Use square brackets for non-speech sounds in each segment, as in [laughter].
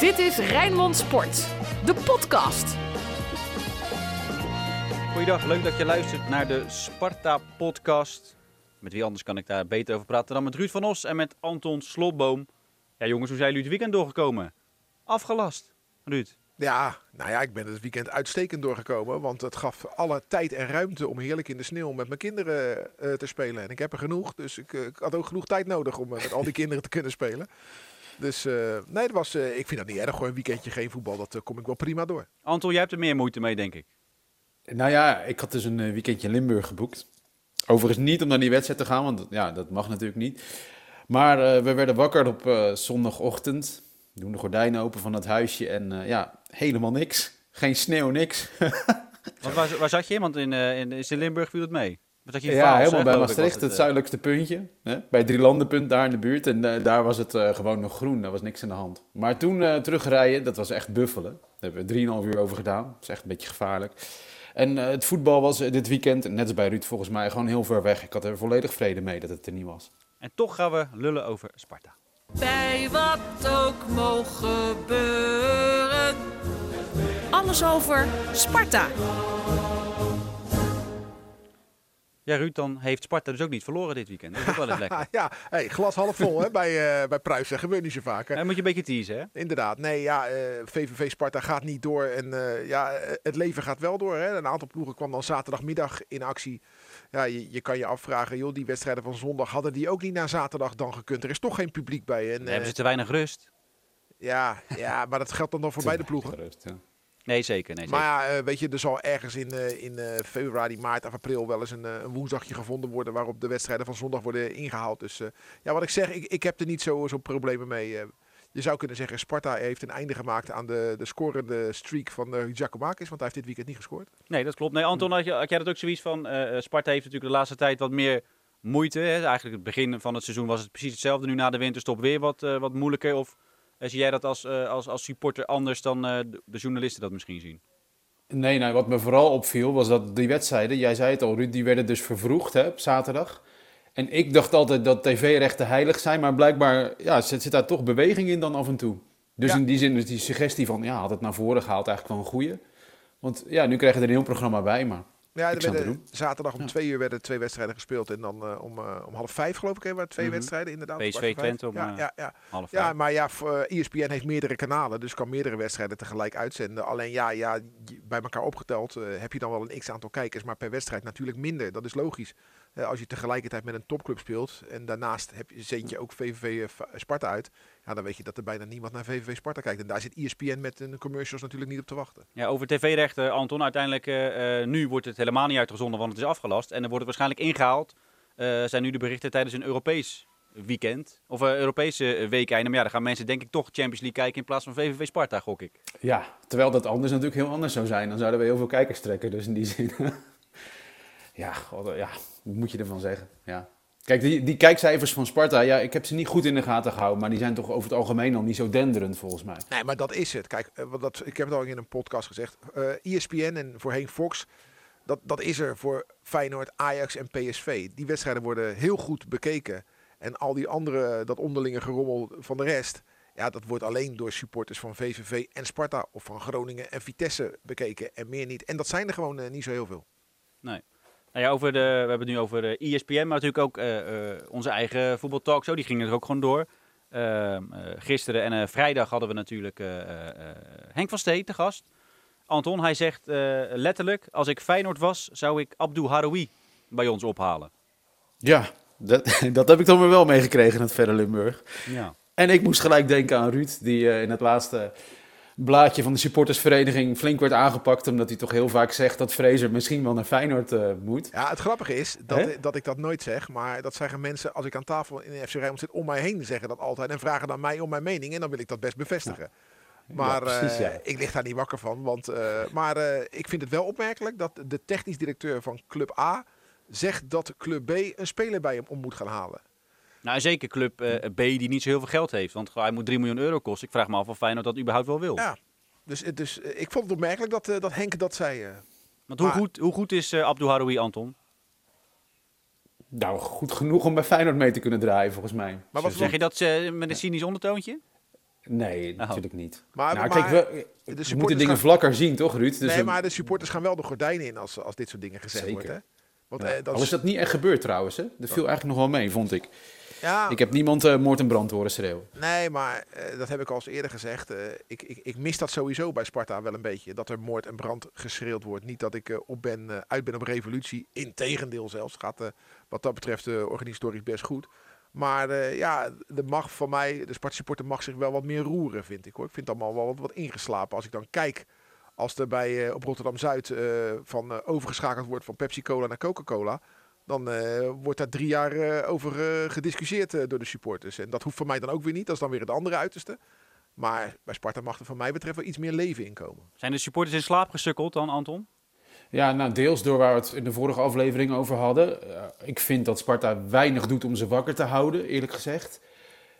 Dit is Rijnmond Sport, de podcast. Goeiedag, leuk dat je luistert naar de Sparta-podcast. Met wie anders kan ik daar beter over praten dan met Ruud van Os en met Anton Slotboom. Ja jongens, hoe zijn jullie het weekend doorgekomen? Afgelast, Ruud. Ja, nou ja, ik ben het weekend uitstekend doorgekomen. Want het gaf alle tijd en ruimte om heerlijk in de sneeuw met mijn kinderen eh, te spelen. En ik heb er genoeg, dus ik, eh, ik had ook genoeg tijd nodig om eh, met al die [laughs] kinderen te kunnen spelen. Dus eh, nee, het was, eh, ik vind dat niet erg. Gewoon een weekendje geen voetbal, dat eh, kom ik wel prima door. Anton, jij hebt er meer moeite mee, denk ik. Nou ja, ik had dus een weekendje in Limburg geboekt. Overigens niet om naar die wedstrijd te gaan, want ja, dat mag natuurlijk niet. Maar eh, we werden wakker op eh, zondagochtend. Doen de gordijnen open van het huisje en eh, ja, helemaal niks. Geen sneeuw, niks. [laughs] Want waar, waar zat je? Want in, in, in Limburg viel het mee. Je in ja, helemaal hè, bij Maastricht, het, zuidelijkste puntje. Hè? Bij Drielandenpunt daar in de buurt. En eh, daar was het eh, gewoon nog groen, daar was niks aan de hand. Maar toen eh, terugrijden, dat was echt buffelen. Daar hebben we 3,5 uur over gedaan. Dat is echt een beetje gevaarlijk. En eh, het voetbal was dit weekend, net als bij Ruud volgens mij, gewoon heel ver weg. Ik had er volledig vrede mee dat het er niet was. En toch gaan we lullen over Sparta. Bij wat ook mogen gebeuren. Alles over Sparta. Ja Ruud, dan heeft Sparta dus ook niet verloren dit weekend. Dat is ook wel eens lekker. [laughs] ja, hey, glas half vol hè, bij, eh bij Pruisen. Gebeurt niet zo vaak. Hè? Moet je een beetje teasen, hè? Inderdaad, nee, ja, eh, VVV Sparta gaat niet door en eh, ja, eh, het leven gaat wel door. Hè. Een aantal ploegen kwam dan zaterdagmiddag in actie. Ja, je, je kan je afvragen, joh, die wedstrijden van zondag hadden die ook niet naar zaterdag dan gekund. Er is toch geen publiek bij. En, Dan hebben eh, ze te weinig rust. ja, ja, maar dat geldt dan nog voor beide ploegen. Gerust, ja. Nee, zeker. Nee, zeker. Maar ja, eh, weet je, er zal ergens in, eh, in eh, februari, maart of april wel eens een, een woensdagje gevonden worden waarop de wedstrijden van zondag worden ingehaald. Dus ja, wat ik zeg, ik, ik heb er niet zo, zo problemen mee. je zou kunnen zeggen, Sparta heeft een einde gemaakt aan de, de scorende streak van uh, Giacomakis, want hij heeft dit weekend niet gescoord. Nee, dat klopt. Nee, Anton, had, je, had jij dat ook zoiets van... Sparta heeft natuurlijk de laatste tijd wat meer moeite. Hè? Eigenlijk het begin van het seizoen was het precies hetzelfde. Nu na de winterstop weer wat, wat moeilijker. Of zie jij dat als, eh, als, als supporter anders dan eh, de- journalisten dat misschien zien? Nee, nou, wat me vooral opviel was dat die wedstrijden, jij zei het al, Ruud, die werden dus vervroegd hè, op zaterdag. En ik dacht altijd dat tv-rechten heilig zijn, maar blijkbaar ja, zit, zit daar toch beweging in dan af en toe. Dus Ja. in die zin is die suggestie van, ja, had het naar voren gehaald eigenlijk wel een goeie. Want ja, nu krijg je er een heel programma bij, maar Ja, er werden, zaterdag om Ja. twee uur werden twee wedstrijden gespeeld en dan eh, om, eh, om half vijf geloof ik, hè, waren twee Mhm. wedstrijden inderdaad. PSV. Twente om, ja, eh, ja, ja. Half Ja, vijf. maar ja, voor, ESPN heeft meerdere kanalen, dus kan meerdere wedstrijden tegelijk uitzenden. Alleen ja, ja bij elkaar opgeteld heb je dan wel een x-aantal kijkers, maar per wedstrijd natuurlijk minder. Dat is logisch. Eh, als je tegelijkertijd met een topclub speelt en daarnaast heb je, zend je ook VVV eh, Va- Sparta uit, ja, dan weet je dat er bijna niemand naar VVV Sparta kijkt. En daar zit ESPN met een commercials natuurlijk niet op te wachten. Ja, over tv-rechten, Anton. Uiteindelijk, eh, eh, nu wordt het helemaal niet uitgezonden, want het is afgelast. En er wordt het waarschijnlijk ingehaald. Eh, zijn nu de berichten tijdens een Europees weekend. Of een Europese eh, weekeinde. Maar ja, dan gaan mensen denk ik toch Champions League kijken in plaats van VVV Sparta, gok ik. ja, terwijl dat anders natuurlijk heel anders zou zijn. Dan zouden we heel veel kijkers trekken, dus in die zin. [laughs] ja, god, ja, moet je ervan zeggen? Ja. Kijk, die, die kijkcijfers van Sparta, ja, ik heb ze niet goed in de gaten gehouden, maar die zijn toch over het algemeen al niet zo denderend volgens mij. Nee, maar dat is het. Kijk, eh, wat dat, ik heb het al in een podcast gezegd. Eh ESPN en voorheen Fox, dat, dat is er voor Feyenoord, Ajax en PSV. Die wedstrijden worden heel goed bekeken. En al die andere, dat onderlinge gerommel van de rest, ja, dat wordt alleen door supporters van VVV en Sparta of van Groningen en Vitesse bekeken en meer niet. En dat zijn er gewoon eh, niet zo heel veel. Nou ja, over de, we hebben het nu over de E ESPN, maar natuurlijk ook eh, eh, onze eigen voetbaltalkshow. Die ging er ook gewoon door. Ehm, eh, gisteren en eh, vrijdag hadden we natuurlijk eh, eh, eh, Henk van Stee te gast. Anton, hij zegt eh, letterlijk, als ik Feyenoord was, zou ik Abdou Haroui bij ons ophalen. Ja, dat, [laughs] dat heb ik dan weer wel meegekregen in het verre Limburg. Ja. En ik moest gelijk denken aan Ruud, die eh, in het laatste blaadje van de supportersvereniging flink werd aangepakt, omdat hij toch heel vaak zegt dat Fraser misschien wel naar Feyenoord eh, moet. Ja, het grappige is dat, dat ik dat nooit zeg, maar dat zeggen mensen als ik aan tafel in de FC Rijnmond zit om mij heen zeggen dat altijd en vragen dan mij om mijn mening en dan wil ik dat best bevestigen. Maar Ja, precies, eh, ik lig daar niet wakker van, want eh, maar ik vind het wel opmerkelijk dat de technisch directeur van Club A zegt dat Club B een speler bij hem om moet gaan halen. Nou, zeker club eh, B die niet zo heel veel geld heeft, want hij moet 3 miljoen euro kosten. Ik vraag me af of Feyenoord dat überhaupt wel wil. Ja, dus, eh, dus eh, ik vond het opmerkelijk dat, dat Henk dat zei. eh. Want hoe, Maar- goed, hoe goed is Abdou Haroui, Anton? Nou, goed genoeg om bij Feyenoord mee te kunnen draaien, volgens mij. Maar wat Ze- Zeg je dat eh, met een cynisch ondertoontje? Nee, natuurlijk niet. Maar- nou, maar kijk, we, de we moeten dingen gaan- vlakker zien, toch, Ruud? Dus nee, maar de supporters gaan wel de gordijnen in als, als dit soort dingen gezegd Zeker. wordt. Hè? Want, ja. eh, dat Al is dat niet echt gebeurd trouwens, hè? Dat viel eigenlijk nog wel mee, vond ik. Ja, Ik heb niemand eh, moord en brand horen schreeuwen. Nee, maar eh, dat heb ik al eens eerder gezegd. eh, ik, ik, ik mis dat sowieso bij Sparta wel een beetje. Dat er moord en brand geschreeuwd wordt. Niet dat ik op ben, uit ben op revolutie. Integendeel zelfs. Gaat wat dat betreft organisatorisch best goed. Maar ja, de mag van mij, de Sparta supporter mag zich wel wat meer roeren, vind ik hoor. Ik vind het allemaal wel wat, wat ingeslapen. Als ik dan kijk, als er bij, op Rotterdam-Zuid van overgeschakeld wordt van Pepsi-Cola naar Coca-Cola... Dan eh, wordt daar drie jaar eh, over eh, gediscussieerd door de supporters. En dat hoeft voor mij dan ook weer niet. Dat is dan weer het andere uiterste. Maar bij Sparta mag er van mij betreft wel iets meer leven in komen. Zijn de supporters in slaap gesukkeld dan, Anton? Ja, nou, deels door waar we het in de vorige aflevering over hadden. Ik vind dat Sparta weinig doet om ze wakker te houden, eerlijk gezegd.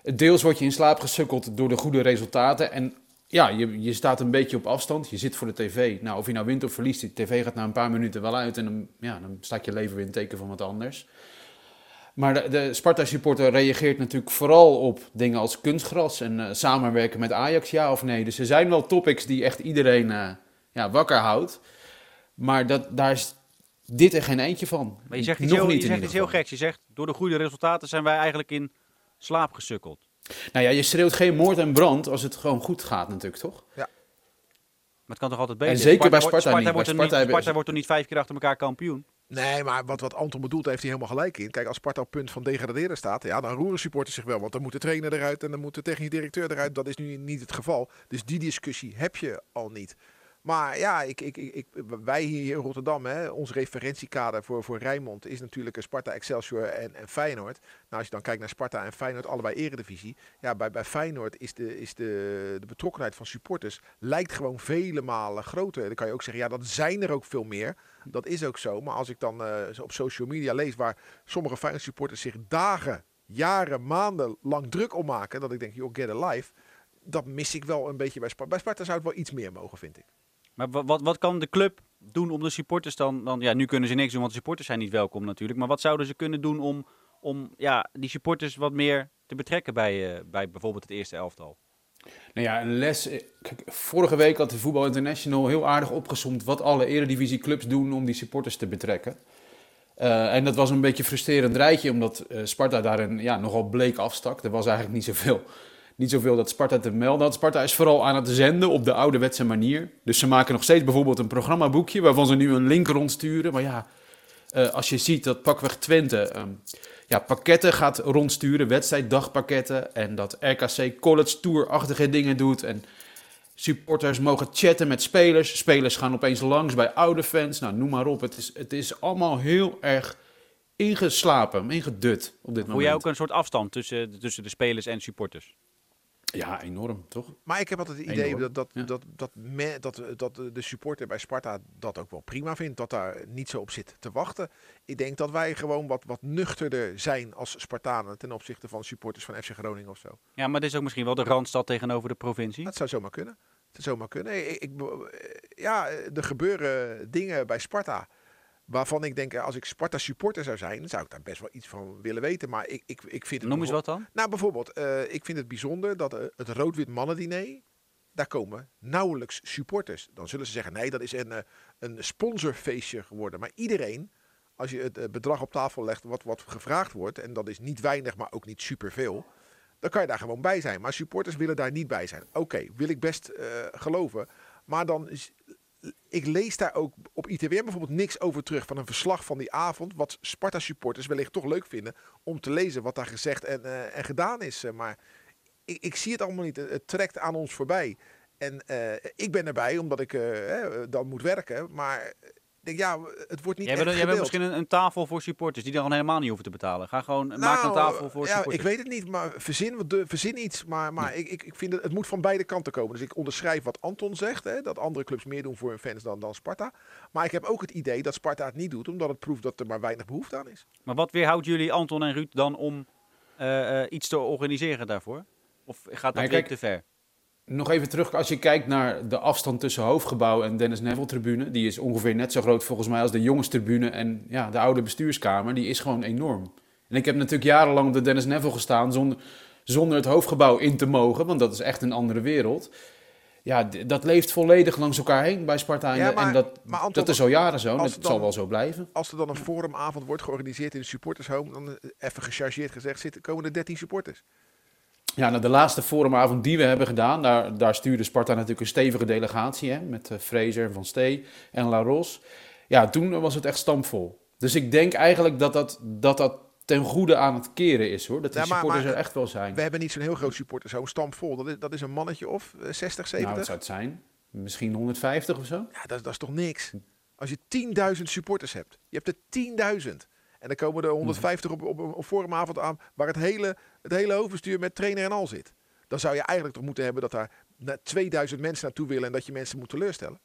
Deels word je in slaap gesukkeld door de goede resultaten. En ja, je, je staat een beetje op afstand. Je zit voor de tv. Nou, of je nou wint of verliest, die tv gaat na een paar minuten wel uit. En dan, ja, dan staat je leven weer in teken van wat anders. Maar de, de Sparta-supporter reageert natuurlijk vooral op dingen als kunstgras en eh, samenwerken met Ajax, ja of nee. Dus er zijn wel topics die echt iedereen eh, ja, wakker houdt. Maar dat, daar is dit er geen eentje van. Maar je zegt iets, Nog heel, niet je zegt iets heel geks. Je zegt, door de goede resultaten zijn wij eigenlijk in slaap gesukkeld. Nou ja, je schreeuwt geen moord en brand als het gewoon goed gaat natuurlijk, toch? Maar het kan toch altijd beter? En zeker bij wordt- Sparta niet. Bij Wordt er Sparta niet Sparta wordt er niet vijf keer achter elkaar kampioen. Nee, maar wat, wat Anton bedoelt, heeft hij helemaal gelijk in. Kijk, als Sparta op punt van degraderen staat, ja, dan roeren supporters zich wel. Want dan moet de trainer eruit en dan moet de technisch directeur eruit. Dat is nu niet het geval. Dus die discussie heb je al niet. Maar ja, ik, ik, ik, wij hier in Rotterdam, hè, ons referentiekader voor, voor Rijnmond is natuurlijk eh, Sparta, Excelsior en, en Feyenoord. Nou, als je dan kijkt naar Sparta en Feyenoord, allebei eredivisie. Ja, bij, bij Feyenoord is, de, is de, de betrokkenheid van supporters lijkt gewoon vele malen groter. Dan kan je ook zeggen, ja, dat zijn er ook veel meer. Dat is ook zo. Maar als ik dan eh, op social media lees waar sommige Feyenoord supporters zich dagen, jaren, maanden lang druk om maken. Dat ik denk, joh, get a life. Dat mis ik wel een beetje bij Sparta. Bij Sparta zou het wel iets meer mogen, vind ik. Maar wa- wat, wat kan de club doen om de supporters dan, dan... Ja, nu kunnen ze niks doen, want de supporters zijn niet welkom natuurlijk. Maar wat zouden ze kunnen doen om, om ja, die supporters wat meer te betrekken bij, eh, bij bijvoorbeeld het eerste elftal? Nou ja, een les. eh, vorige week had de Voetbal International heel aardig opgesomd wat alle eredivisieclubs doen om die supporters te betrekken. Eh, en dat was een beetje een frustrerend rijtje, omdat Sparta daarin ja, nogal bleek afstak. Er was eigenlijk niet zoveel, niet zoveel dat Sparta te melden had. Sparta is vooral aan het zenden op de ouderwetse manier. Dus ze maken nog steeds bijvoorbeeld een programmaboekje waarvan ze nu een link rondsturen. Maar ja, eh, als je ziet dat pakweg Twente ehm, ja, pakketten gaat rondsturen, wedstrijddagpakketten. En dat RKC College Tour-achtige dingen doet. En supporters mogen chatten met spelers. Spelers gaan opeens langs bij oude fans. Nou, noem maar op. Het is, het is allemaal heel erg ingeslapen, ingedut op dit Voel moment. jij ook een soort afstand tussen, tussen de spelers en supporters? Ja, enorm, toch? Maar ik heb altijd het idee Enorm, dat, dat, ja. dat, dat, me- dat, dat de supporter bij Sparta dat ook wel prima vindt. Dat daar niet zo op zit te wachten. Ik denk dat wij gewoon wat, wat nuchterder zijn als Spartanen ten opzichte van supporters van FC Groningen of zo. Ja, maar dit is ook misschien wel de randstad tegenover de provincie. Dat zou zomaar kunnen. Dat zou zomaar kunnen. Ik, ik, ja, er gebeuren dingen bij Sparta. Waarvan ik denk, als ik Sparta supporter zou zijn, zou ik daar best wel iets van willen weten. Maar ik, ik, ik vind het Noem eens wat dan. Nou, bijvoorbeeld, eh, ik vind het bijzonder dat eh, het rood-wit mannendiner, daar komen nauwelijks supporters. Dan zullen ze zeggen, nee, dat is een, eh, een sponsorfeestje geworden. Maar iedereen, als je het eh, bedrag op tafel legt wat, wat gevraagd wordt, en dat is niet weinig, maar ook niet superveel, dan kan je daar gewoon bij zijn. Maar supporters willen daar niet bij zijn. Oké, wil ik best eh, geloven. Maar dan is, ik lees daar ook op ITWM bijvoorbeeld niks over terug van een verslag van die avond. Wat Sparta supporters wellicht toch leuk vinden om te lezen wat daar gezegd en, eh, en gedaan is. Eh, Maar ik, ik zie het allemaal niet. Het, trekt aan ons voorbij. En eh, ik ben erbij omdat ik dan moet werken. Maar denk, ja, het wordt niet Jij echt jij misschien een, een tafel voor supporters die dan helemaal niet hoeven te betalen. Ga gewoon, maak een Nou, tafel voor ja, supporters. ik weet het niet, maar verzin, wat de, verzin iets. Maar, maar ik, ik, ik vind het, het moet van beide kanten komen. Dus ik onderschrijf wat Anton zegt, hè, dat andere clubs meer doen voor hun fans dan, dan Sparta. Maar ik heb ook het idee dat Sparta het niet doet, omdat het proeft dat er maar weinig behoefte aan is. Maar wat weerhoudt jullie, Anton en Ruud, dan om eh, eh, iets te organiseren daarvoor? Of gaat dat Nee, kijk, te ver? Nog even terug, als je kijkt naar de afstand tussen Hoofdgebouw en Dennis Neville tribune. Die is ongeveer net zo groot volgens mij als de jongenstribune en ja, de oude bestuurskamer. Die is gewoon enorm. En ik heb natuurlijk jarenlang op de Dennis Neville gestaan zonder, zonder het hoofdgebouw in te mogen, want dat is echt een andere wereld. Ja, dat leeft volledig langs elkaar heen bij Sparta. En, Ja, maar- en dat, Anton, dat is al jaren zo dat zal wel zo blijven. Als er dan een forumavond wordt georganiseerd in de supportershome, dan eh, even gechargeerd gezegd, zitten, komen er 13 supporters. Ja, nou, de laatste forumavond die we hebben gedaan, daar, daar stuurde Sparta natuurlijk een stevige delegatie hè, met eh, Fraser, Van Stee en La Ros. Ja, toen was het echt stampvol. Dus ik denk eigenlijk dat dat, dat, dat ten goede aan het keren is hoor. Dat die Ja, maar- supporters maar- er echt wel zijn. We hebben niet zo'n heel groot supportershome, stampvol. Dat is, dat is een mannetje of eh, 60, 70. Nou, wat zou het zijn? Misschien 150 of zo? Ja, dat, dat is toch niks? Als je 10.000 supporters hebt, je hebt er 10.000. En dan komen er 150 op, op, een forumavond aan waar het hele, het hele hoofdbestuur met trainer en al zit. Dan zou je eigenlijk toch moeten hebben dat daar na 2000 mensen naartoe willen en dat je mensen moet teleurstellen.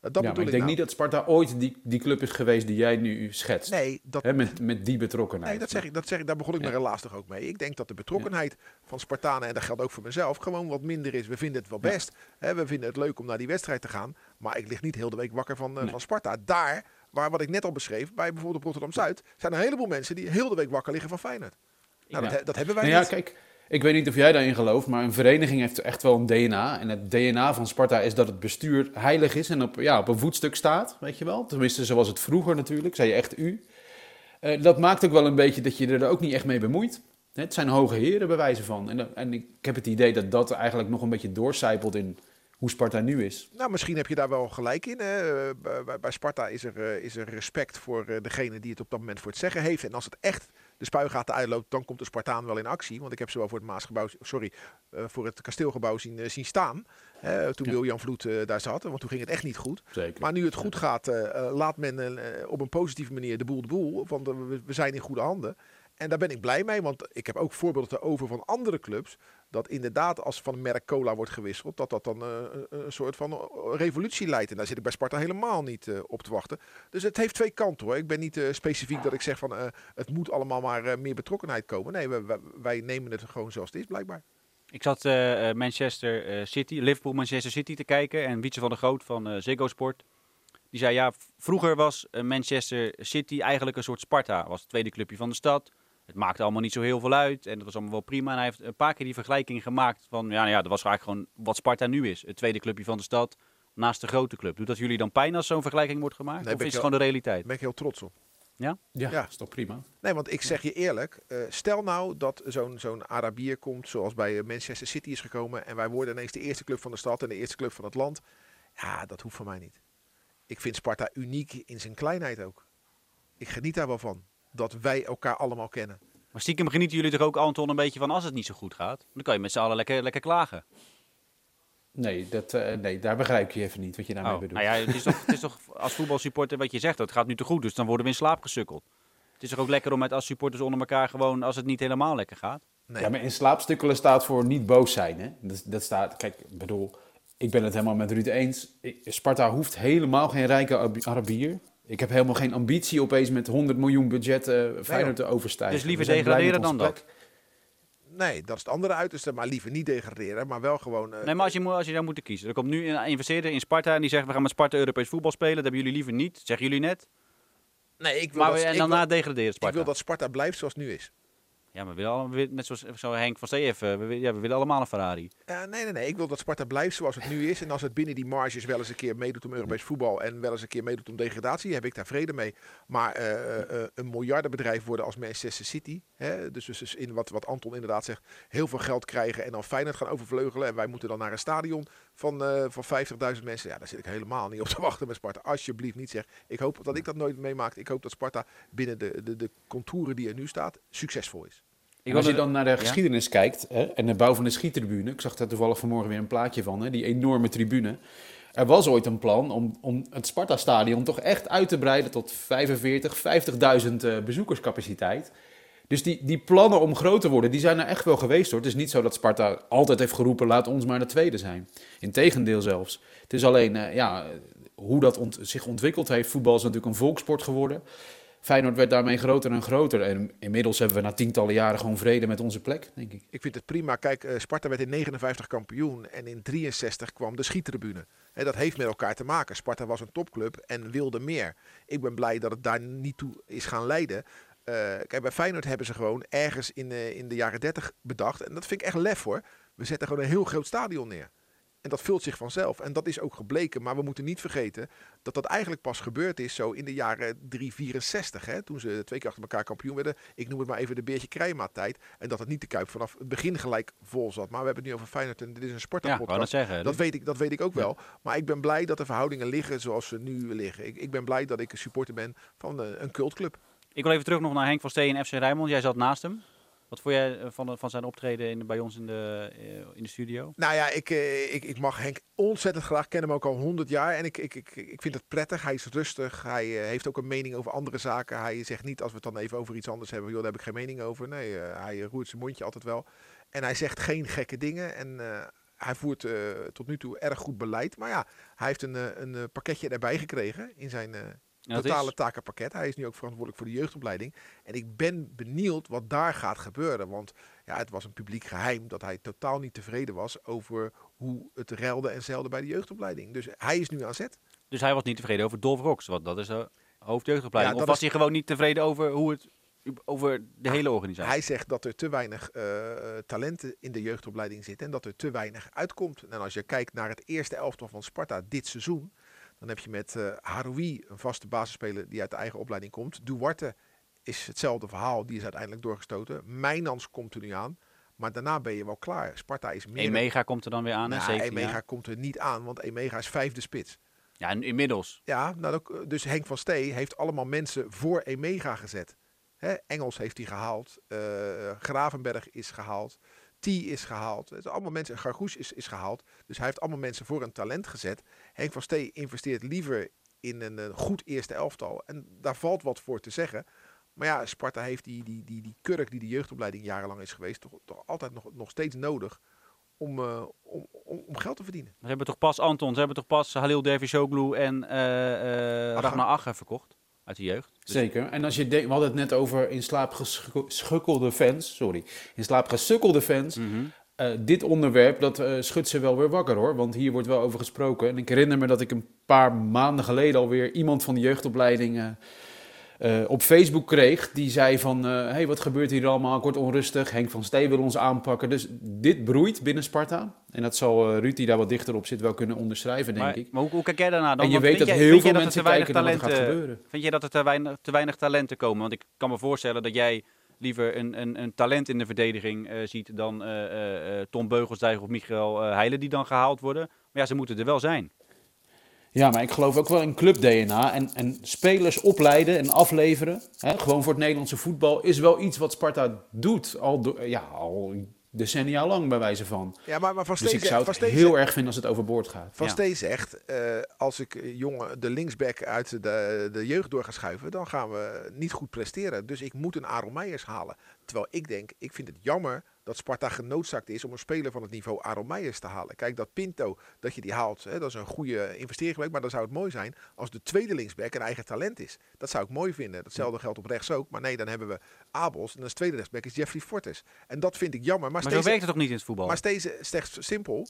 Dat ja, maar ik ik denk nou. niet dat Sparta ooit die, die club is geweest die jij nu schetst. Nee, dat, met, met die betrokkenheid. nee dat, zeg ik, dat zeg ik, daar begon ik Ja. mijn relaas toch ook mee. Ik denk dat de betrokkenheid van Spartanen, en dat geldt ook voor mezelf, gewoon wat minder is. We vinden het wel best. Hè, we vinden het leuk om naar die wedstrijd te gaan. Maar ik lig niet heel de week wakker van, eh, Nee. van Sparta. Daar, waar wat ik net al beschreef, bij bijvoorbeeld Rotterdam-Zuid, zijn er een heleboel mensen die heel de week wakker liggen van Feyenoord. Nou, Ja. dat, he- dat hebben wij Nou ja, niet. kijk, ik weet niet of jij daarin gelooft, maar een vereniging heeft echt wel een DNA. En het DNA van Sparta is dat het bestuur heilig is en op, ja, op een voetstuk staat, weet je wel. Tenminste, zoals het vroeger natuurlijk, zei je echt u. Eh, dat maakt ook wel een beetje dat je er ook niet echt mee bemoeit. Het zijn hoge heren bij wijze van. En, en ik heb het idee dat dat eigenlijk nog een beetje doorcijpelt in hoe Sparta nu is. Nou, misschien heb je daar wel gelijk in. Hè. Eh, bij- Sparta is er, eh, is er respect voor eh, degene die het op dat moment voor het zeggen heeft. En als het echt de spuigaten uitloopt, dan komt de Spartaan wel in actie. Want ik heb ze wel voor het Maasgebouw, sorry, voor het kasteelgebouw zien, zien staan. Hè, toen Ja. Wiljan Vloed daar zat. Want toen ging het echt niet goed. Zeker. Maar nu het goed gaat, laat men op een positieve manier de boel de boel. Want we, we zijn in goede handen. En daar ben ik blij mee, want ik heb ook voorbeelden over van andere clubs. Dat inderdaad, als van merk cola wordt gewisseld, dat dat dan eh, een, soort van eh, revolutie leidt. En daar zit ik bij Sparta helemaal niet eh, op te wachten. Dus het heeft twee kanten hoor. Ik ben niet specifiek dat ik zeg van het moet allemaal maar meer betrokkenheid komen. Nee, wij, wij- nemen het gewoon zoals het is, blijkbaar. Ik zat Manchester City, Liverpool Manchester City te kijken en Wietse van der Groot van Ziggo Sport. Die zei ja, vroeger was Manchester City eigenlijk een soort Sparta. Was het tweede clubje van de stad. Het maakte allemaal niet zo heel veel uit en dat was allemaal wel prima. En hij heeft een paar keer die vergelijking gemaakt van ja, nou ja dat was eigenlijk gewoon wat Sparta nu is. Het tweede clubje van de stad naast de grote club. Doet dat jullie dan pijn als zo'n vergelijking wordt gemaakt? Nee, of is het gewoon de realiteit? Daar ben ik heel trots op. Ja, Ja. is toch prima. Nee, want ik zeg je eerlijk, eh, stel nou dat zo'n zo'n Arabier komt zoals bij eh, Manchester City is gekomen en wij worden ineens de eerste club van de stad en de eerste club van het land. Ja, dat hoeft van mij niet. Ik vind Sparta uniek in zijn kleinheid ook. Ik geniet daar wel van. Dat wij elkaar allemaal kennen. Maar stiekem genieten jullie er ook, Anton, een beetje van als het niet zo goed gaat? Dan kan je met z'n allen lekker, lekker klagen. Nee, dat, eh, nee, daar begrijp je even niet wat je daarmee Oh, bedoelt. nou ja, het is, toch, het is toch als voetbalsupporter wat je zegt, dat gaat nu te goed, dus dan worden we in slaap gesukkeld. Het is toch ook lekker om met als supporters onder elkaar gewoon, als het niet helemaal lekker gaat. Nee. Ja, maar in slaapstukkelen staat voor niet boos zijn. Hè? Dat, dat staat, kijk, ik bedoel, ik ben het helemaal met Ruud eens. Sparta hoeft helemaal geen rijke Arabi- Arabier. Ik heb helemaal geen ambitie opeens met 100 miljoen budget eh Feyenoord te overstijgen. Dus liever degraderen dan plek. Nee, dat is het andere uiterste. Maar liever niet degraderen, maar wel gewoon... eh, Nee, maar als je, moet- als je zou moeten kiezen. Er komt nu een investeerder in Sparta en die zegt, we gaan met Sparta Europees voetbal spelen. Dat hebben jullie liever niet, zeggen jullie net. nee, ik wil, Maar dat, we, en ik dan wil- na degraderen ik Sparta. wil dat Sparta blijft zoals het nu is. Ja, maar we willen allemaal, net zoals zo Henk van Stee we, ja, we willen allemaal een Ferrari. Ja, nee, nee, nee. Ik wil dat Sparta blijft zoals het nu is. En als het binnen die marges wel eens een keer meedoet om Europees voetbal en wel eens een keer meedoet om degradatie, heb ik daar vrede mee. Maar eh, eh, eh, een miljardenbedrijf worden als Manchester City, hè, dus, dus, dus in wat, wat Anton inderdaad zegt, heel veel geld krijgen en dan Feyenoord gaan overvleugelen. En wij moeten dan naar een stadion van, eh van 50.000 mensen. Ja, daar zit ik helemaal niet op te wachten met Sparta. Alsjeblieft niet zeg. Ik hoop dat ik dat nooit meemaak. Ik hoop dat Sparta binnen de, de, de contouren die er nu staat, succesvol is. En als je dan naar de Ja? geschiedenis kijkt hè, en de bouw van de schiettribune. Ik zag daar toevallig vanmorgen weer een plaatje van, hè, die enorme tribune. Er was ooit een plan om, om het Sparta-stadion toch echt uit te breiden tot 45, 50.000 eh, bezoekerscapaciteit. Dus die, die plannen om groot te worden, die zijn er echt wel geweest hoor. Het is niet zo dat Sparta altijd heeft geroepen, laat ons maar de tweede zijn. Integendeel zelfs. Het is alleen, eh, ja, hoe dat ont- zich ontwikkeld heeft. Voetbal is natuurlijk een volkssport geworden. Feyenoord werd daarmee groter en groter. En inmiddels hebben we na tientallen jaren gewoon vrede met onze plek, denk ik. Ik vind het prima. Kijk, eh, Sparta werd in 59 kampioen en in 63 kwam de schiettribune. Hè, dat heeft met elkaar te maken. Sparta was een topclub en wilde meer. Ik ben blij dat het daar niet toe is gaan leiden. Eh, kijk, bij Feyenoord hebben ze gewoon ergens in, eh, in de jaren 30 bedacht. En dat vind ik echt lef hoor. We zetten gewoon een heel groot stadion neer. En dat vult zich vanzelf. En dat is ook gebleken. Maar we moeten niet vergeten dat dat eigenlijk pas gebeurd is zo in de jaren 364. Hè, toen ze twee keer achter elkaar kampioen werden. Ik noem het maar even de Beertje Krijma tijd. En dat het niet de Kuip vanaf het begin gelijk vol zat. Maar we hebben het nu over Feyenoord en dit is een Ja, sportpodcast. wou net zeggen. Dat weet, ik, dat weet ik ook Ja. wel. Maar ik ben blij dat de verhoudingen liggen zoals ze nu liggen. Ik, ik ben blij dat ik een supporter ben van eh, een cultclub. Ik wil even terug nog naar Henk van Steen en FC Rijnmond. Jij zat naast hem. Wat vond jij eh, van, van zijn optreden in, bij ons in de, eh, in de studio? Nou ja, ik, eh, ik, ik mag Henk ontzettend graag. Ik ken hem ook al 100 jaar. En ik, ik, ik, ik vind het prettig. Hij is rustig. Hij heeft ook een mening over andere zaken. Hij zegt niet als we het dan even over iets anders hebben. Joh, daar heb ik geen mening over. Nee, hij roert zijn mondje altijd wel. En hij zegt geen gekke dingen. En hij voert tot nu toe erg goed beleid. Maar ja, hij heeft een, een pakketje erbij gekregen in zijn totale is, takenpakket. Hij is nu ook verantwoordelijk voor de jeugdopleiding. En ik ben benieuwd wat daar gaat gebeuren. Want ja, het was een publiek geheim dat hij totaal niet tevreden was over hoe het reilde en zeilde bij de jeugdopleiding. Dus hij is nu aan zet. dus hij was niet tevreden over Dolf Rox, want dat is de hoofdjeugdopleiding. Ja, of was hij gewoon niet tevreden over hoe het over de hele organisatie? Hij zegt dat er te weinig eh, eh, talenten in de jeugdopleiding zitten en dat er te weinig uitkomt. En als je kijkt naar het eerste elftal van Sparta dit seizoen, dan heb je met eh Haroui een vaste basisspeler die uit de eigen opleiding komt. Duarte is hetzelfde verhaal, die is uiteindelijk doorgestoten. Mijnans komt er nu aan, maar daarna ben je wel klaar. Sparta is meer... Emega komt er dan weer aan? Nou, 17 Emega komt er niet aan, want Emega is vijfde spits. Ja, en inmiddels. Ja, nou, dus Henk van Stee heeft allemaal mensen voor Emega gezet. Hè, Engels heeft hij gehaald. eh, Gravenberg is gehaald. T is gehaald. Het zijn allemaal mensen. Gargoes is, is gehaald. Dus hij heeft allemaal mensen voor een talent gezet. Henk van Stee investeert liever in een, goed eerste elftal. En daar valt wat voor te zeggen. Maar ja, Sparta heeft die, die, die, die kurk die de jeugdopleiding jarenlang is geweest, toch, toch altijd nog, nog steeds nodig om, eh, om, om, om geld te verdienen. Ze hebben toch pas Anton, ze hebben toch pas Halil Dervishoglu en eh Agger. Ragnar verkocht uit de jeugd. Dus Zeker. En als je denkt, we hadden het net over in slaap geschukkelde fans, sorry, in slaap gesukkelde fans. Mhm. Eh, dit onderwerp, dat eh, schudt ze wel weer wakker hoor, want hier wordt wel over gesproken. En ik herinner me dat ik een paar maanden geleden alweer iemand van de jeugdopleiding eh, eh, op Facebook kreeg. Die zei van, hé, hey, wat gebeurt hier allemaal? Ik word onrustig, Henk van Stee wil ons aanpakken. Dus dit broeit binnen Sparta. En dat zal eh Ruud, die daar wat dichter op zit, wel kunnen onderschrijven, denk Maar, ik. maar hoe, hoe kijk jij daarna dan? En je weet dat jij- heel veel mensen kijken naar wat er gaat gebeuren. Vind je dat er te weinig, te weinig talenten komen? Want ik kan me voorstellen dat jij liever een, een, een talent in de verdediging eh, ziet dan eh, eh, eh, Tom Beugelsdijk of Michael eh Heijlen die dan gehaald worden. Maar ja, ze moeten er wel zijn. Ja, maar ik geloof ook wel in club-DNA. En, en spelers opleiden en afleveren, hè, gewoon voor het Nederlandse voetbal, is wel iets wat Sparta doet. Al, do- ja, al decennia lang, bij wijze van. Ja, maar, maar Van Dus ik zou Van het heel erg vinden als het overboord gaat. Van Ja. Stee zegt, eh, als ik eh, jongen de linksback uit de, de jeugd door ga schuiven, dan gaan we niet goed presteren. Dus ik moet een Aaron Meijers halen. Terwijl ik denk, ik vind het jammer dat Sparta genoodzaakt is om een speler van het niveau Aaron Meijers te halen. Kijk, dat Pinto, dat je die haalt, hè, dat is een goede investering geweest. Maar dan zou het mooi zijn als de tweede linksback een eigen talent is. Dat zou ik mooi vinden. Datzelfde geldt op rechts ook. Maar nee, dan hebben we Abels en als tweede rechtsback is Jeffrey Fortes. En dat vind ik jammer. Maar, Maar zo steeds, werkt het toch niet in het voetbal? maar steeds, steeds simpel.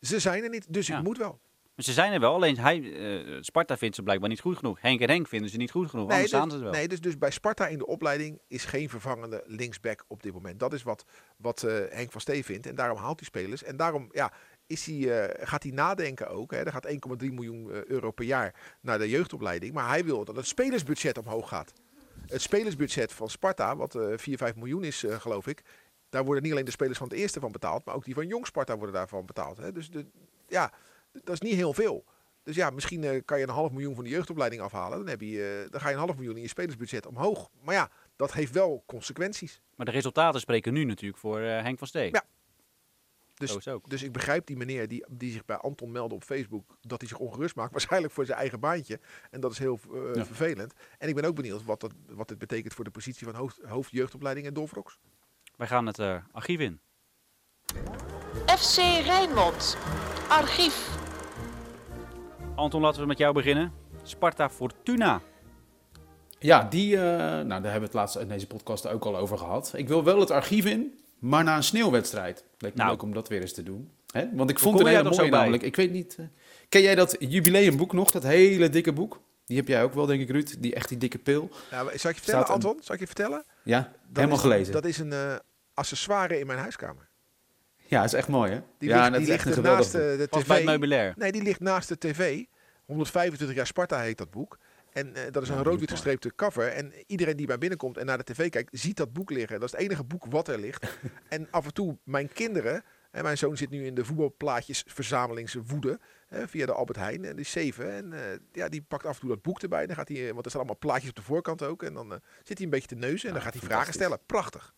Ze zijn er niet, dus Ja. ik moet wel. Ze zijn er wel, alleen hij, eh, Sparta vindt ze blijkbaar niet goed genoeg. Henk en Henk vinden ze niet goed genoeg, anders dus, staan ze wel. nee dus, dus bij Sparta in de opleiding is geen vervangende linksback op dit moment. Dat is wat, wat eh, Henk van Stee vindt. En daarom haalt hij spelers. En daarom ja, is hij, eh, gaat hij nadenken ook. Hè. Er gaat 1,3 miljoen euro per jaar naar de jeugdopleiding. Maar hij wil dat het spelersbudget omhoog gaat. Het spelersbudget van Sparta, wat eh 4, 5 miljoen is geloof ik. Daar worden niet alleen de spelers van het eerste van betaald. Maar ook die van Jong Sparta worden daarvan betaald. Hè. Dus de, ja, dat is niet heel veel. Dus ja, misschien eh, kan je een half miljoen van de jeugdopleiding afhalen. Dan, heb je, eh, dan ga je een half miljoen in je spelersbudget omhoog. Maar ja, dat heeft wel consequenties. Maar de resultaten spreken nu natuurlijk voor eh, Henk van Stee. Ja. Dus, dus ik begrijp die meneer die, die zich bij Anton meldde op Facebook... dat hij zich ongerust maakt. [laughs] Waarschijnlijk voor zijn eigen baantje. En dat is heel eh, Ja. vervelend. En ik ben ook benieuwd wat, dat, wat dit betekent voor de positie van hoofd, hoofdjeugdopleiding en Dolfrox. Wij gaan het eh, archief in. FC Rijnmond. Archief. Anton, laten we met jou beginnen. Sparta Fortuna. Ja, die, eh, nou, daar hebben we het laatst in deze podcast ook al over gehad. Ik wil wel het archief in, maar na een sneeuwwedstrijd. Leek me Nou. leuk om dat weer eens te doen. Hè? Want ik Hoe vond het jij een er hele zo mooie bij? namelijk. Ik weet niet, eh, ken jij dat jubileumboek nog? Dat hele dikke boek? Die heb jij ook wel, denk ik, Ruud. Die echt die dikke pil. Nou, zal ik je vertellen, Staat Anton? Zal ik je vertellen? Ja, Dat helemaal is- gelezen. Dat is een eh, accessoire in mijn huiskamer. Ja, is echt mooi, hè? Die ja, ligt, die is echt ligt een geweldig naast boek. de, de Pas bij het tv. meubilair. Nee, die ligt naast de tv. 125 jaar Sparta heet dat boek. En eh, dat is Ja, een rood-wit gestreepte cover. En iedereen die bij binnenkomt en naar de tv kijkt, ziet dat boek liggen. Dat is het enige boek wat er ligt. [laughs] en af en toe mijn kinderen, en mijn zoon zit nu in de voetbalplaatjes verzamelingswoede hè, via de Albert Heijn, en die is zeven. En eh, ja, die pakt af en toe dat boek erbij. Dan gaat hij, eh, want er staan allemaal plaatjes op de voorkant ook. En dan zit hij een beetje te neuzen en dan Ja, gaat hij vragen stellen. Prachtig.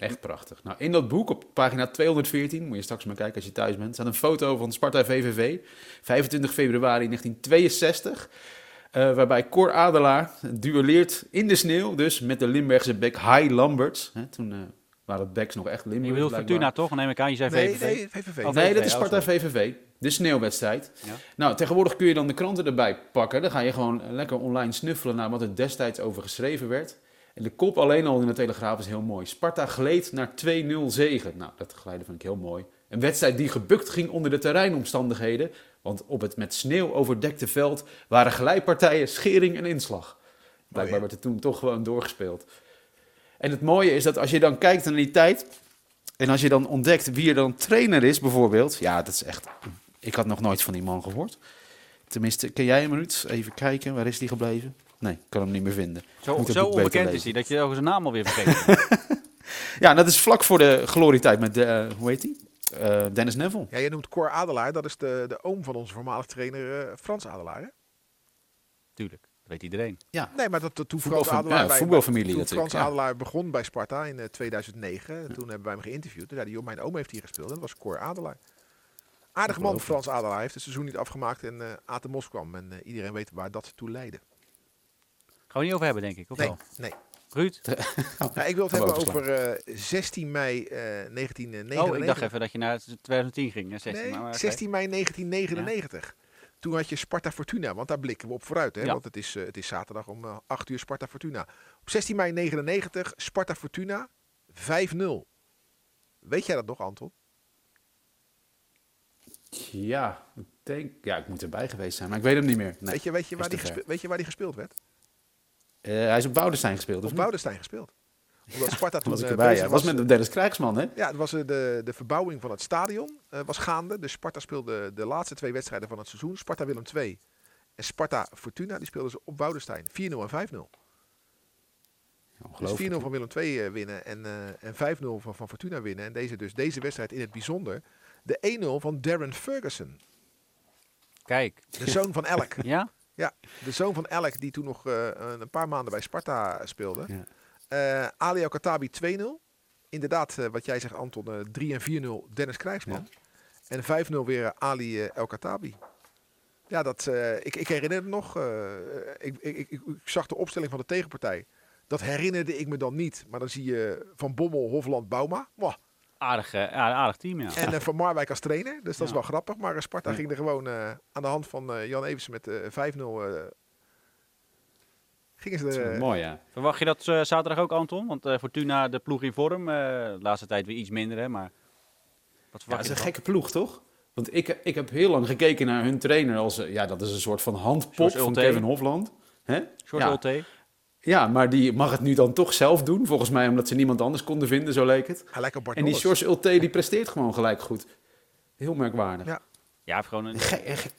Echt prachtig. Nou, in dat boek op pagina 214, moet je straks maar kijken als je thuis bent, staat een foto van Sparta VVV, 25 februari 1962. eh, waarbij Cor Adelaar duelleert in de sneeuw, dus met de Limburgse bek Hai Lamberts. Hè, toen eh, waren het backs nog echt Je Limburg. bedoelt blijkbaar. Fortuna toch? Neem ik aan, je zei Nee, VVV. nee, VVV. Oh, Nee, dat is oh, Sparta. VVV. De sneeuwwedstrijd. Ja. Nou, tegenwoordig kun je dan de kranten erbij pakken. Dan ga je gewoon lekker online snuffelen naar wat er destijds over geschreven werd. En de kop alleen al in de Telegraaf is heel mooi. Sparta gleed naar 2-0 zegen. Nou, dat glijden vind ik heel mooi. Een wedstrijd die gebukt ging onder de terreinomstandigheden. Want op het met sneeuw overdekte veld waren glijpartijen, schering en inslag. Blijkbaar ja. werd het toen toch gewoon doorgespeeld. En het mooie is dat als je dan kijkt naar die tijd... en als je dan ontdekt wie er dan trainer is bijvoorbeeld... ja, dat is echt... Ik had nog nooit van die man gehoord. Tenminste, ken jij hem, Ruud? Even kijken, waar is die gebleven? Nee, ik kan hem niet meer vinden. Zo, zo onbekend is hij dat je ook zijn naam alweer vergeet. [laughs] Ja, en dat is vlak voor de glorietijd met, de, eh, hoe heet die? Eh, Dennis Neville. Ja, je noemt Cor Adelaar. Dat is de, de oom van onze voormalig trainer eh, Frans Adelaar. Hè? Tuurlijk, dat weet iedereen. Nee, maar dat, dat toen Frans Adelaar ja, bij- voetbalfamilie toen natuurlijk, Frans ja. Adelaar begon bij Sparta in eh, 2009. en Toen hebben wij hem geïnterviewd. Toen zei hij, joh, mijn oom heeft hier gespeeld. En dat was Cor Adelaar. Aardige man. Frans Adelaar. Heeft het seizoen niet afgemaakt en eh Atemos kwam. En iedereen weet waar dat toe leidde. Gaan we niet over hebben, denk ik. Of Nee, wel? nee. Ruud? [laughs] Ja, ik wil het hebben over eh, 16 mei eh 1999. Oh, ik dacht even dat je naar 2010 ging. hè, 16, Nee, maar, oké. 16 mei 1999. Toen had je Sparta Fortuna, want daar blikken we op vooruit. Hè? Ja. Want het is, eh, het is zaterdag om eh, 8 uur Sparta Fortuna. Op 16 mei 99, Sparta Fortuna 5-0. Weet jij dat nog, Anton? Ja, ik denk, ja, ik moet erbij geweest zijn, maar ik weet hem niet meer. Nee. weet, je, weet, je waar die weet je waar die gespeeld werd? Eh, hij is op Boudestein gespeeld, of Op niet? Boudestein gespeeld. Omdat Sparta [laughs] toen was ik eh, erbij, bezig ja. was met Dennis Krijgsman, hè? Ja, het was eh, de, de verbouwing van het stadion eh, was gaande. Dus Sparta speelde de laatste twee wedstrijden van het seizoen. Sparta Willem II en Sparta Fortuna. Die speelden ze op Boudestein. 4-0 en 5-0. Dus 4-0 Ongelooflijk. van Willem II eh, winnen en, eh, en 5-0 van, van Fortuna winnen. En deze, dus deze wedstrijd in het bijzonder. De 1-0 van Darren Ferguson. Kijk. De zoon van Elk. [laughs] Ja? Ja, de zoon van Elk die toen nog eh, een paar maanden bij Sparta speelde. Ja. Eh, Ali El Khattabi 2-0. Inderdaad, eh, wat jij zegt Anton, eh 3 en 4-0 Dennis Krijgsman. En 5-0 weer Ali El Khattabi. Ja, dat, ik, ik herinner het nog. ik, ik, ik, ik zag de opstelling van de tegenpartij. Dat herinnerde ik me dan niet. Maar dan zie je Van Bommel, Hofland, Bouma. Mwah. Aardig, ja, aardig team, ja. En eh, Van Marwijk als trainer. Dus dat is Ja. wel grappig. Maar eh, Sparta Ja. ging er gewoon eh, aan de hand van eh, Jan Eversen met eh 5-0. eh, gingen ze er, eh, mooi, ja. Verwacht je dat zaterdag ook, Anton? Want eh, Fortuna, de ploeg in vorm. eh, de laatste tijd weer iets minder, hè. Maar wat Ja, verwacht het is een gekke ploeg, toch? Want ik, ik heb heel lang gekeken naar hun trainer als... Ja, dat is een soort van handpop van. Kevin Hofland. Hè? George ja. Ja, maar die mag het nu dan toch zelf doen. Volgens mij omdat ze niemand anders konden vinden, zo leek het. En die. George Ulte, die presteert gewoon gelijk goed. Heel merkwaardig. Ja. Ja, gewoon een... Ge- ge-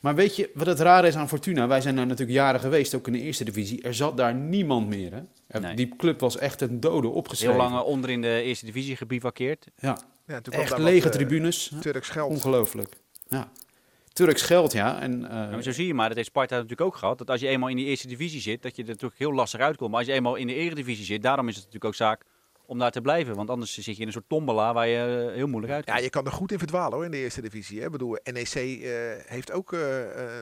Maar weet je wat het rare is aan Fortuna? Wij zijn daar natuurlijk jaren geweest, ook in de eerste divisie. Er zat daar niemand meer. Hè? Er- Nee. Die club was echt een dode opgeschreven. Heel lang eh, onder in de eerste divisie gebivakkeerd. Ja, Ja, toen echt lege wat, eh, tribunes. Turks geld. Ongelooflijk. Ja. Turks geld, ja. En, eh, Ja, maar zo zie je maar, dat heeft Sparta natuurlijk ook gehad. Dat als je eenmaal in die eerste divisie zit, dat je er natuurlijk heel lastig uitkomt. Maar als je eenmaal in de eredivisie zit, daarom is het natuurlijk ook zaak om daar te blijven. Want anders zit je in een soort tombola waar je eh, heel moeilijk uitkomt. Ja, je kan er goed in verdwalen hoor in de eerste divisie. Hè. Ik bedoel, NEC eh, heeft ook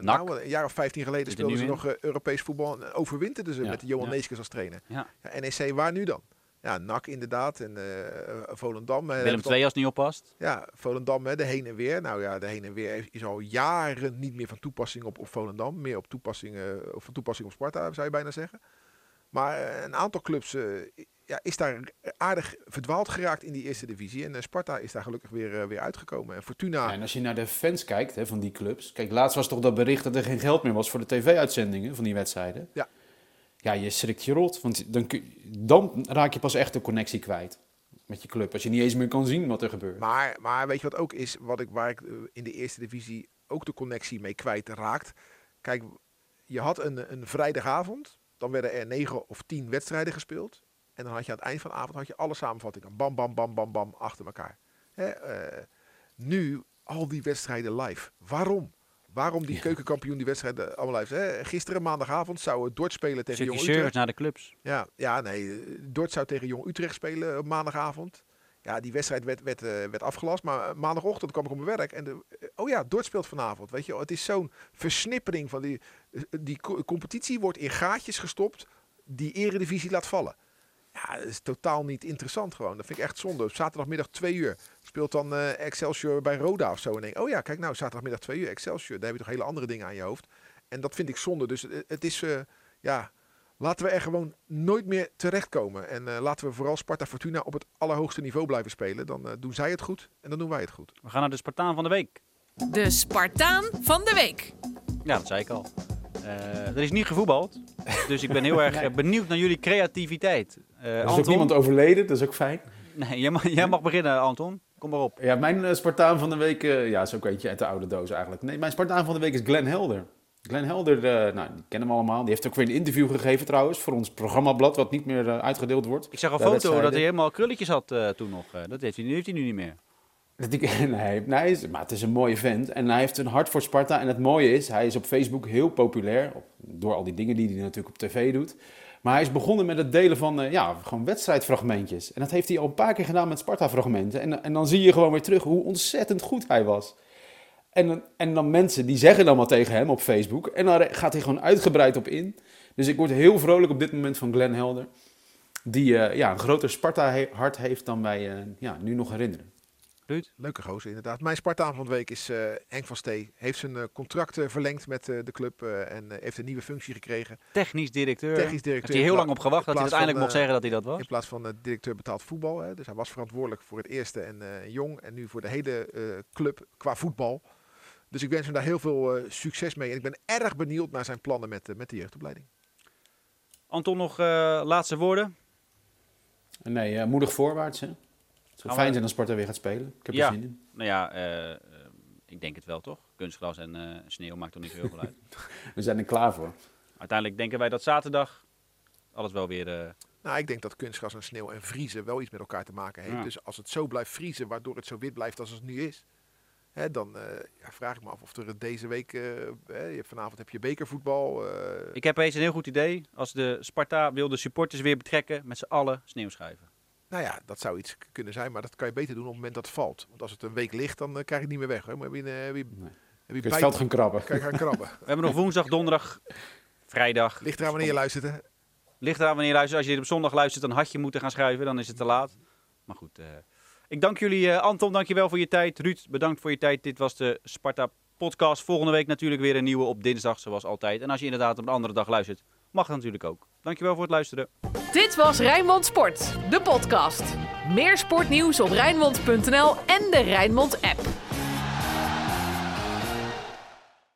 nou, een jaar of 15 geleden speelden ze nog Europees voetbal en overwinterden ze Ja, met Johan ja. Neeskens als trainer. Ja. Ja, NEC, waar nu dan? Ja, NAC inderdaad en eh, Volendam. eh, Willem II als het niet oppast. Ja, Volendam, hè, de heen en weer. Nou ja, de heen en weer is al jaren niet meer van toepassing op, op Volendam. Meer op toepassing, eh, of van toepassing op Sparta, zou je bijna zeggen. Maar een aantal clubs eh, ja, is daar aardig verdwaald geraakt in die eerste divisie. En Sparta is daar gelukkig weer, weer uitgekomen. En Fortuna, Ja, en als je naar de fans kijkt hè, van die clubs. Kijk, laatst was toch dat bericht dat er geen geld meer was voor de tv-uitzendingen van die wedstrijden. Ja. Ja, je schrikt je rot. Want dan, dan raak je pas echt de connectie kwijt met je club. Als je niet eens meer kan zien wat er gebeurt. Maar, maar weet je wat ook is, wat ik, waar ik eh, in de eerste divisie ook de connectie mee kwijtraakt. Kijk, je had een, een vrijdagavond, dan werden er negen of tien wedstrijden gespeeld. En dan had je aan het eind van de avond had je alle samenvattingen. Bam, bam, bam, bam, bam, achter elkaar. Hè, eh, nu al die wedstrijden live. Waarom? Waarom die Ja. keukenkampioen die wedstrijden allemaal live? Hè? Gisteren maandagavond zou Dort spelen tegen Jong Utrecht. naar de clubs. Ja, ja, nee. eh, Dort zou tegen Jong Utrecht spelen op maandagavond. Ja, die wedstrijd werd, werd, eh, werd afgelast. Maar eh, maandagochtend kwam ik op mijn werk. En de, eh, oh ja, Dort speelt vanavond. Weet je, het is zo'n versnippering van die... eh, Die co- competitie wordt in gaatjes gestopt. Die eredivisie laat vallen. Ja, dat is totaal niet interessant gewoon. Dat vind ik echt zonde. Op zaterdagmiddag twee uur speelt dan eh, Excelsior bij Roda of zo. En denk, oh ja, kijk nou, zaterdagmiddag twee uur Excelsior. Daar heb je toch hele andere dingen aan je hoofd. En dat vind ik zonde. Dus eh, het is, eh, ja, laten we er gewoon nooit meer terechtkomen. En eh, laten we vooral Sparta Fortuna op het allerhoogste niveau blijven spelen. Dan doen zij het goed en dan doen wij het goed. We gaan naar de Spartaan van de week. De Spartaan van de week. Ja, dat zei ik al. Eh, er is niet gevoetbald. Dus ik ben heel [laughs] erg eh, benieuwd naar jullie creativiteit. Eh, er is ook niemand overleden, dat is ook fijn. Nee, jij mag, jij mag beginnen, Anton. Kom maar op. Ja, mijn Spartaan van de week, ja, is ook eentje uit de oude doos eigenlijk. Nee, mijn Spartaan van de week is Glenn Helder. Glenn Helder, eh, nou, die kennen hem allemaal. Die heeft ook weer een interview gegeven trouwens, voor ons programmablad, wat niet meer uitgedeeld wordt. Ik zag een foto dat hij helemaal krulletjes had toen nog. Dat heeft hij, nu- heeft hij nu niet meer. [laughs] Nee, hij is- maar het is een mooie vent. En hij heeft een hart voor Sparta. En het mooie is, hij is op Facebook heel populair. op- Door al die dingen die hij natuurlijk op tv doet. Maar hij is begonnen met het delen van eh, ja, gewoon wedstrijdfragmentjes. En dat heeft hij al een paar keer gedaan met Sparta-fragmenten. En, en dan zie je gewoon weer terug hoe ontzettend goed hij was. En, en dan mensen die zeggen dan wat tegen hem op Facebook. En dan gaat hij gewoon uitgebreid op in. Dus ik word heel vrolijk op dit moment van Glenn Helder. Die eh, ja, een groter Sparta-hart heeft dan wij eh, ja, nu nog herinneren. Leuke gozer inderdaad. Mijn Spartaan van de week is eh Henk van Stee. Heeft zijn eh, contract eh, verlengd met eh, de club eh, en eh, heeft een nieuwe functie gekregen. Technisch directeur. Technisch directeur. Heeft hij heel lang op gewacht dat hij uiteindelijk van, mocht zeggen dat hij dat was. In plaats van directeur betaald voetbal. Hè. Dus hij was verantwoordelijk voor het eerste en eh, jong. En nu voor de hele eh, club qua voetbal. Dus ik wens hem daar heel veel eh, succes mee. En ik ben erg benieuwd naar zijn plannen met, met de jeugdopleiding. Anton, nog eh, laatste woorden? Nee, eh, moedig voorwaarts. Hè. Het zou Gaan we- fijn zijn als Sparta weer gaat spelen. Ik heb Ja. er zin in. Nou ja, eh, eh, ik denk het wel toch? Kunstgras en eh, sneeuw maakt toch niet veel uit. [laughs] We zijn er klaar voor. Uiteindelijk denken wij dat zaterdag alles wel weer... eh, Nou, ik denk dat kunstgras en sneeuw en vriezen wel iets met elkaar te maken heeft. Ja. Dus als het zo blijft vriezen, waardoor het zo wit blijft als het nu is. Hè, dan eh, ja, vraag ik me af of er deze week... eh, hè, vanavond heb je bekervoetbal. eh, Ik heb eens een heel goed idee. Als de Sparta wil de supporters weer betrekken, met z'n allen sneeuwschuiven. Nou ja, dat zou iets kunnen zijn, maar dat kan je beter doen op het moment dat het valt. Want als het een week ligt, dan eh, krijg je het niet meer weg. Hoor. Maar heb je, eh, heb je, Nee. heb je Ik het veld gaan krabben. kan je gaan krabben. [laughs] We hebben nog woensdag, donderdag, vrijdag. Ligt eraan wanneer je luistert. Hè? Ligt eraan wanneer je luistert. Als je dit op zondag luistert, dan had je moeten gaan schuiven. Dan is het te laat. Maar goed, eh, ik dank jullie. eh, Anton, dank je wel voor je tijd. Ruud, bedankt voor je tijd. Dit was de Sparta podcast. Volgende week natuurlijk weer een nieuwe op dinsdag, zoals altijd. En als je inderdaad op een andere dag luistert, mag het natuurlijk ook. Dankjewel voor het luisteren. Dit was Rijnmond Sport, de podcast. Meer sportnieuws op Rijnmond.nl en de Rijnmond app.